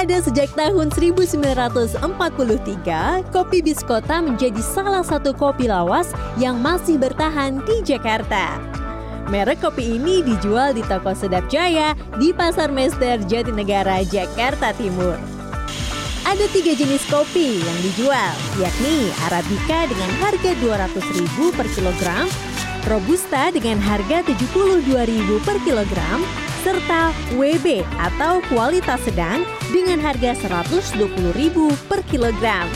Ada sejak tahun 1943, kopi biskota menjadi salah satu kopi lawas yang masih bertahan di Jakarta. Merek kopi ini dijual di toko Sedap Jaya di Pasar Mester Jatinegara, Jakarta Timur. Ada tiga jenis kopi yang dijual, yakni Arabica dengan harga Rp200.000 per kilogram, Robusta dengan harga Rp72.000 per kilogram, serta WB atau kualitas sedang dengan harga Rp120.000 per kilogram.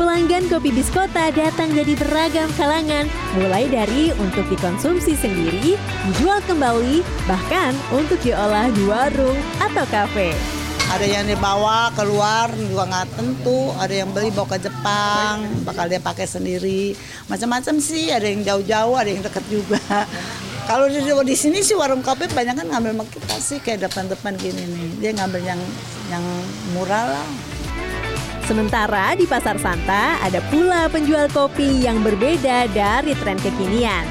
Pelanggan kopi biskota datang dari beragam kalangan, mulai dari untuk dikonsumsi sendiri, dijual kembali, bahkan untuk diolah di warung atau kafe. Ada yang dibawa keluar juga nggak tentu, ada yang beli bawa ke Jepang, bakal dia pakai sendiri. Macam-macam sih, ada yang jauh-jauh, ada yang dekat juga. Kalau di, di sini sih warung kopi banyak kan ngambil sama kita sih kayak depan-depan gini nih. Dia ngambil yang yang murah lah. Sementara di Pasar Santa ada pula penjual kopi yang berbeda dari tren kekinian.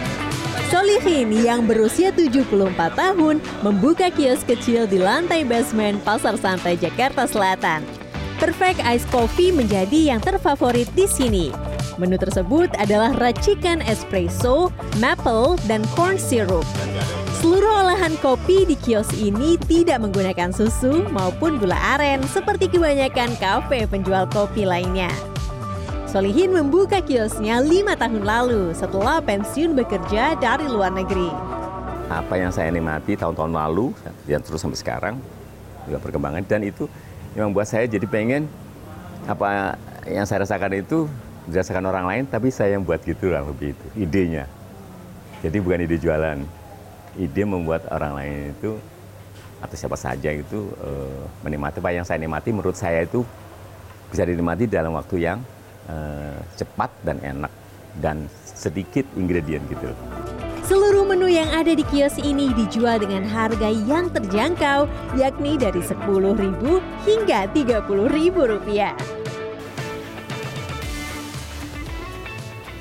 Solihin yang berusia 74 tahun membuka kios kecil di lantai basement Pasar Santa Jakarta Selatan. Perfect Ice Coffee menjadi yang terfavorit di sini. Menu tersebut adalah racikan espresso, maple, dan corn syrup. Seluruh olahan kopi di kios ini tidak menggunakan susu maupun gula aren seperti kebanyakan kafe penjual kopi lainnya. Solihin membuka kiosnya lima tahun lalu setelah pensiun bekerja dari luar negeri. Apa yang saya nikmati tahun-tahun lalu dan terus sampai sekarang juga perkembangan dan itu memang buat saya jadi pengen apa yang saya rasakan itu dirasakan orang lain tapi saya yang buat gitu lah lebih itu idenya. Jadi bukan ide jualan, ide membuat orang lain itu atau siapa saja itu uh, menikmati apa yang saya nikmati menurut saya itu bisa dinikmati dalam waktu yang uh, cepat dan enak dan sedikit ingredient gitu. Seluruh menu yang ada di kios ini dijual dengan harga yang terjangkau, yakni dari Rp10.000 hingga Rp30.000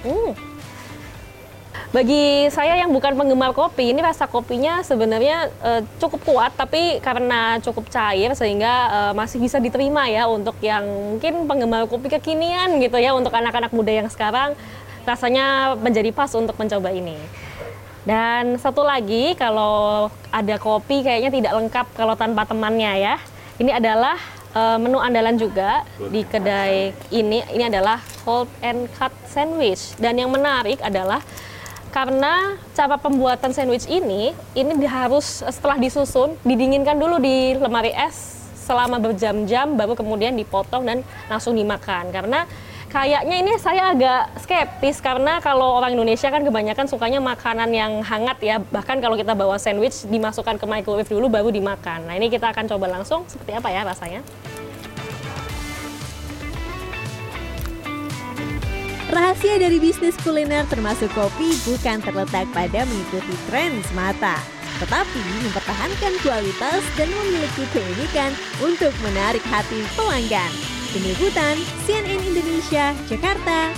Hmm, bagi saya yang bukan penggemar kopi, ini rasa kopinya sebenarnya uh, cukup kuat, tapi karena cukup cair sehingga uh, masih bisa diterima ya untuk yang mungkin penggemar kopi kekinian gitu ya, untuk anak-anak muda yang sekarang rasanya menjadi pas untuk mencoba ini. Dan satu lagi, kalau ada kopi kayaknya tidak lengkap kalau tanpa temannya ya. Ini adalah uh, menu andalan juga di kedai ini. Ini adalah cold and cut sandwich. Dan yang menarik adalah karena cara pembuatan sandwich ini ini harus setelah disusun didinginkan dulu di lemari es selama berjam-jam baru kemudian dipotong dan langsung dimakan karena kayaknya ini saya agak skeptis karena kalau orang Indonesia kan kebanyakan sukanya makanan yang hangat ya. Bahkan kalau kita bawa sandwich dimasukkan ke microwave dulu baru dimakan. Nah ini kita akan coba langsung. Seperti apa ya rasanya? Rahasia dari bisnis kuliner termasuk kopi bukan terletak pada mengikuti tren semata, tetapi mempertahankan kualitas dan memiliki keunikan untuk menarik hati pelanggan. Tim Liputan CNN Indonesia, Jakarta,